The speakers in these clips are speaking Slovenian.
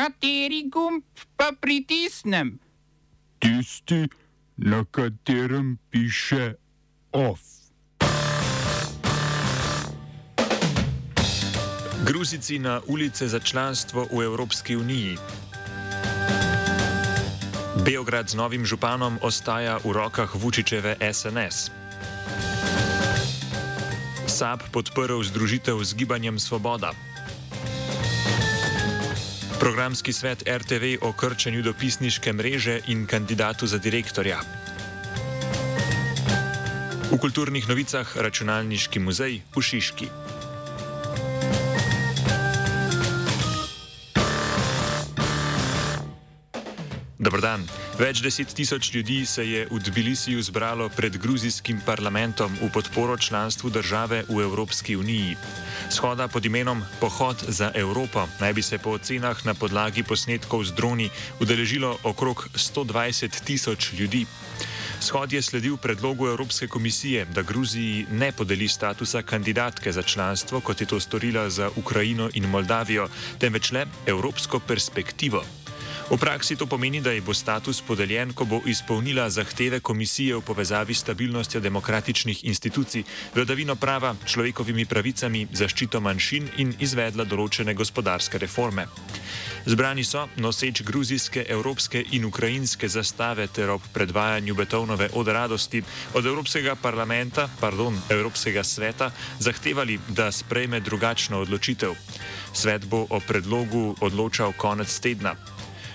Kateri gumb pa pritisnem? Tisti, na katerem piše OF. Gruzici na ulice za članstvo v Evropski uniji. Beograd z novim županom ostaja v rokah Vučičeve SNS. SAP podprl združitev z gibanjem Svoboda. Programski svet RTV o krčenju dopisniške mreže in kandidatu za direktorja. V kulturnih novicah računalniški muzej v Šiški. Dobrodan. Več deset tisoč ljudi se je v Tbilisiju zbralo pred gruzijskim parlamentom v podporo članstvu države v Evropski uniji. Shoda pod imenom Pohod za Evropo naj bi se po ocenah na podlagi posnetkov z droni udeležilo okrog 120 tisoč ljudi. Shod je sledil predlogu Evropske komisije, da Gruziji ne podeli statusa kandidatke za članstvo, kot je to storila za Ukrajino in Moldavijo, temveč le evropsko perspektivo. V praksi to pomeni, da ji bo status podeljen, ko bo izpolnila zahteve komisije v povezavi s stabilnostjo demokratičnih institucij, vladavino prava, človekovimi pravicami, zaščito manjšin in izvedla določene gospodarske reforme. Zbrani so noseč gruzijske, evropske in ukrajinske zastave ter ob predvajanju Betovnove od radosti od Evropskega parlamenta, pardon, Evropskega sveta, zahtevali, da sprejme drugačno odločitev. Svet bo o predlogu odločal konec tedna.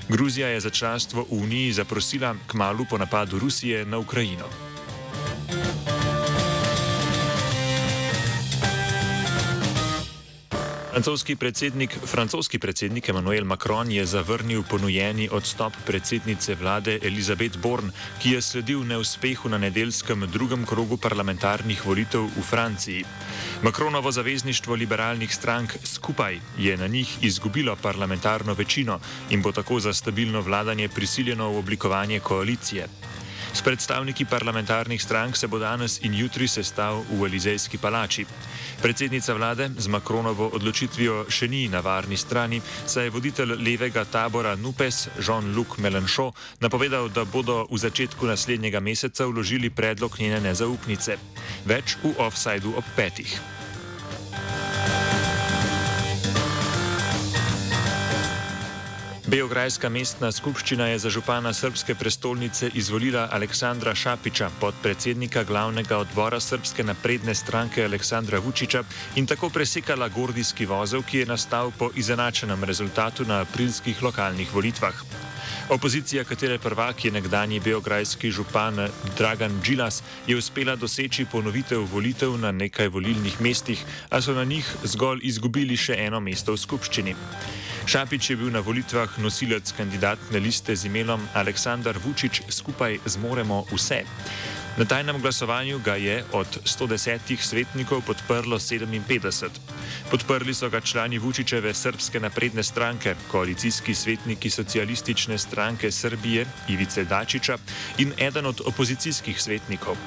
Gruzija je za članstvo v Uniji zaprosila k malu po napadu Rusije na Ukrajino. Francoski predsednik, francoski predsednik Emmanuel Macron je zavrnil ponujeni odstop predsednice vlade Elizabeth Born, ki je sledil neuspehu na nedeljskem drugem krogu parlamentarnih volitev v Franciji. Macronovo zavezništvo liberalnih strank skupaj je na njih izgubilo parlamentarno večino in bo tako za stabilno vladanje prisiljeno v oblikovanje koalicije. S predstavniki parlamentarnih strank se bo danes in jutri sestal v Elizejski palači. Predsednica vlade z Makronovo odločitvijo še ni na varni strani, saj je voditelj levega tabora Nupes Jean-Luc Mélenchon napovedal, da bodo v začetku naslednjega meseca vložili predlog njene nezaupnice. Več v offsajdu ob petih. Beograjska mestna skupščina je za župana srpske prestolnice izvolila Aleksandra Šapiča, podpredsednika glavnega odbora srpske napredne stranke Aleksandra Vučiča in tako presekala gordijski vozel, ki je nastal po izenačenem rezultatu na aprilskih lokalnih volitvah. Opozicija, katere prvak je nekdani beograjski župan Dragan Džilas, je uspela doseči ponovitev volitev na nekaj volilnih mestih, a so na njih zgolj izgubili še eno mesto v skupščini. Šapič je bil na volitvah nosilec kandidatne liste z imenom Aleksandar Vučić skupaj zmoremo vse. Na tajnem glasovanju ga je od 110 svetnikov podprlo 57. Podprli so ga člani Vučičeve srpske napredne stranke, koalicijski svetniki socialistične stranke Srbije Ivice Dačiča in eden od opozicijskih svetnikov.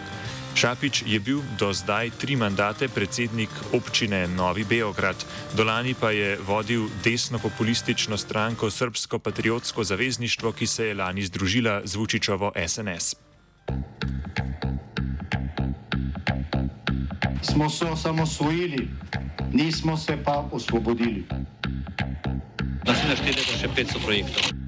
Šapič je bil do zdaj tri mandate predsednik občine Novi Beograd, dolani pa je vodil desno-populistično stranko Srpsko patriotsko zavezništvo, ki se je lani združila z Vučičovo SNS. Smo se osamosvojili, nismo se pa osvobodili. Naslednje število je še 500 projektov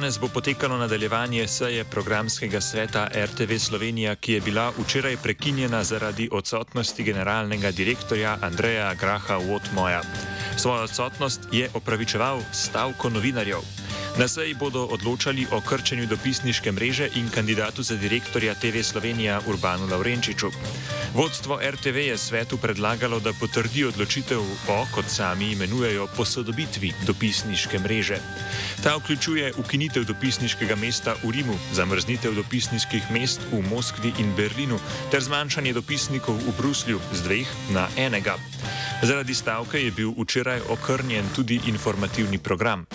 Danes bo potekalo nadaljevanje seje programskega sveta RTV Slovenija, ki je bila včeraj prekinjena zaradi odsotnosti generalnega direktorja Andreja Graha Wotmoja. Svojo odsotnost je opravičeval stavko novinarjev. Na seji bodo odločali o krčenju dopisniške mreže in kandidatu za direktorja TV Slovenija Urbanu Laurenčiču. Vodstvo RTV je svetu predlagalo, da potrdi odločitev o, kot sami imenujejo, posodobitvi dopisniške mreže. Ta vključuje ukinitev dopisniškega mesta v Rimu, zamrznitev dopisniških mest v Moskvi in Berlinu ter zmanjšanje dopisnikov v Bruslju z dveh na enega. Zaradi stavke je bil včeraj okrnjen tudi informativni program.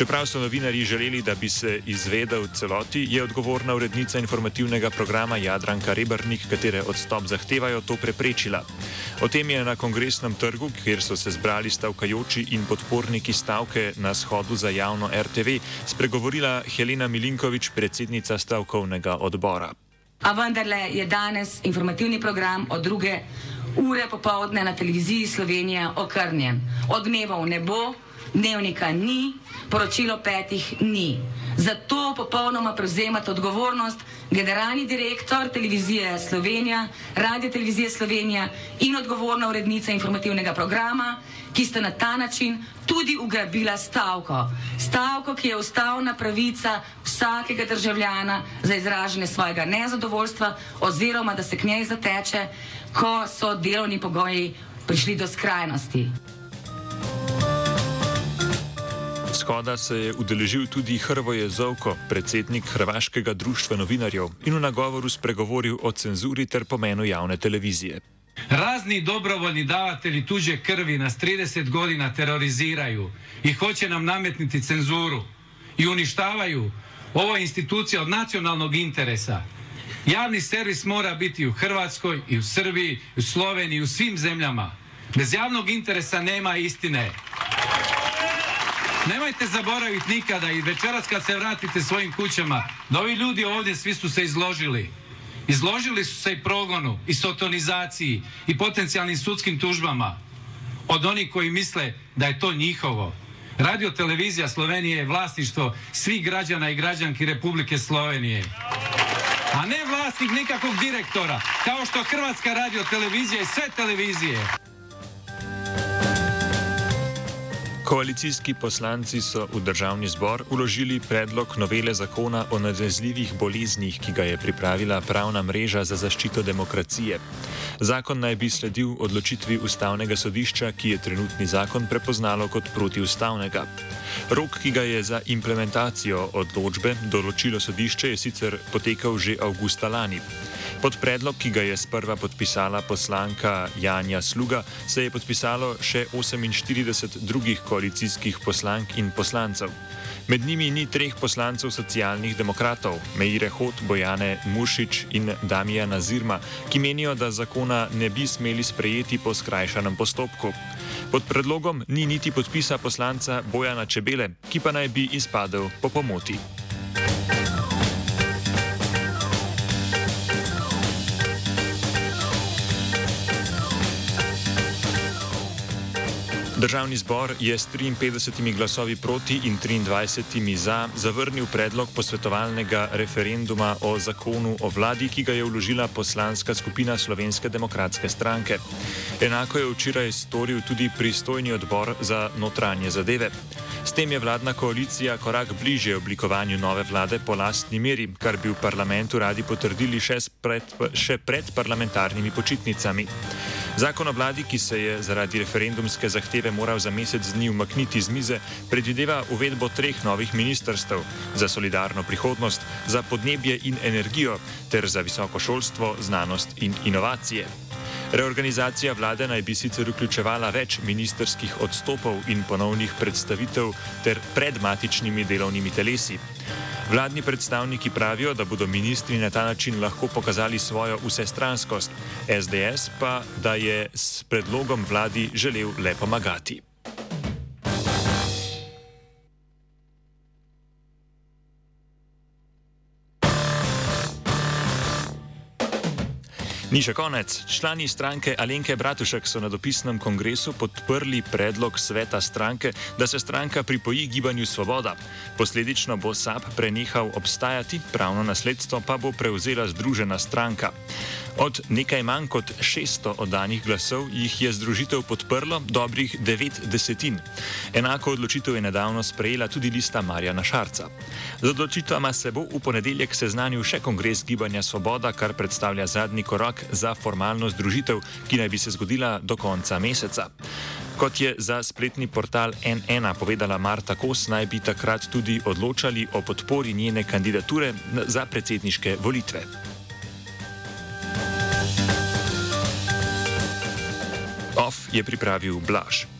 Čeprav so novinari želeli, da bi se izvedel celoti, je odgovorna urednica informativnega programa Jadranka Rebrnik, katere odstop zahtevajo, to preprečila. O tem je na kongresnem trgu, kjer so se zbrali stavkajoči in podporniki stavke na shodu za javno RTV, spregovorila Helena Milinkovič, predsednica stavkovnega odbora. A vendarle je danes informativni program od druge ure popovdne na televiziji Slovenija okrnjen. Odmevov ne bo, dnevnika ni, poročilo petih ni. Zato popolnoma prevzemate odgovornost generalni direktor televizije Slovenija, radio televizije Slovenija in odgovorna urednica informativnega programa, ki sta na ta način tudi ugrabila stavko. Stavko, ki je ustavna pravica vsakega državljana za izražanje svojega nezadovoljstva oziroma da se k njej zateče, ko so delovni pogoji prišli do skrajnosti. Shoda se je udeležil tudi Hrvoje Zovko, predsednik Hrvaškega društva novinarjev, in v nagovoru spregovoril o cenzuri ter pomenu javne televizije. Razni dobrovoljni davatelji tuđe krvi nas 30 godina teroriziraju i hoće nam nametniti cenzuru i uništavaju ovo institucija od nacionalnog interesa. Javni servis mora biti u Hrvatskoj i u Srbiji, u Sloveniji, i u svim zemljama. Bez javnog interesa nema istine. Nemojte zaboraviti nikada i večeras kad se vratite svojim kućama, da ovi ljudi ovdje svi su se izložili. Izložili su se i progonu, i sotonizaciji, i potencijalnim sudskim tužbama od onih koji misle da je to njihovo. Radio televizija Slovenije je vlasništvo svih građana i građanki Republike Slovenije. A ne vlasnik nikakvog direktora, kao što Hrvatska radio televizija i sve televizije. Koalicijski poslanci so v državni zbor uložili predlog novele zakona o nalezljivih boleznih, ki ga je pripravila pravna mreža za zaščito demokracije. Zakon naj bi sledil odločitvi ustavnega sodišča, ki je trenutni zakon prepoznalo kot protiustavnega. Rok, ki ga je za implementacijo odločbe določilo sodišče, je sicer potekal že avgusta lani. Pod predlog, ki ga je sprva podpisala poslanka Janja Sluga, se je podpisalo še 48 drugih koalicijskih poslank in poslancev. Med njimi ni treh poslancev socialnih demokratov, Meire Hot, Bojane Mušič in Damija Nazirma, ki menijo, da zakona ne bi smeli sprejeti po skrajšanem postopku. Pod predlogom ni niti podpisa poslanca Bojana Čebele, ki pa naj bi izpadel po pomoti. Državni zbor je s 53 glasovi proti in 23 za zavrnil predlog posvetovalnega referenduma o zakonu o vladi, ki ga je vložila poslanska skupina Slovenske demokratske stranke. Enako je včeraj storil tudi pristojni odbor za notranje zadeve. S tem je vladna koalicija korak bliže oblikovanju nove vlade po lastni meri, kar bi v parlamentu radi potrdili še pred, še pred parlamentarnimi počitnicami. Zakon o vladi, ki se je zaradi referendumske zahteve moral za mesec dni umakniti z mize, predvideva uvedbo treh novih ministrstv za solidarno prihodnost, za podnebje in energijo ter za visoko šolstvo, znanost in inovacije. Reorganizacija vlade naj bi sicer vključevala več ministerskih odstopov in ponovnih predstavitev ter predmatičnimi delovnimi telesi. Vladni predstavniki pravijo, da bodo ministri na ta način lahko pokazali svojo vsestranskost, SDS pa, da je s predlogom vladi želel le pomagati. Ni še konec. Člani stranke Alenke Bratušek so na dopisnem kongresu podprli predlog sveta stranke, da se stranka pripoji gibanju Svoboda. Posledično bo SAP prenehal obstajati, pravno nasledstvo pa bo prevzela Združena stranka. Od nekaj manj kot 600 oddanih glasov jih je združitev podprlo dobrih 9 desetin. Enako odločitev je nedavno sprejela tudi lista Marjana Šarca. Z odločitvama se bo v ponedeljek seznanil še kongres Gibanja Svoboda, kar predstavlja zadnji korak za formalno združitev, ki naj bi se zgodila do konca meseca. Kot je za spletni portal NN povedala Marta Kos, naj bi takrat tudi odločali o podpori njene kandidature za predsedniške volitve. OF je pripravil Blaž.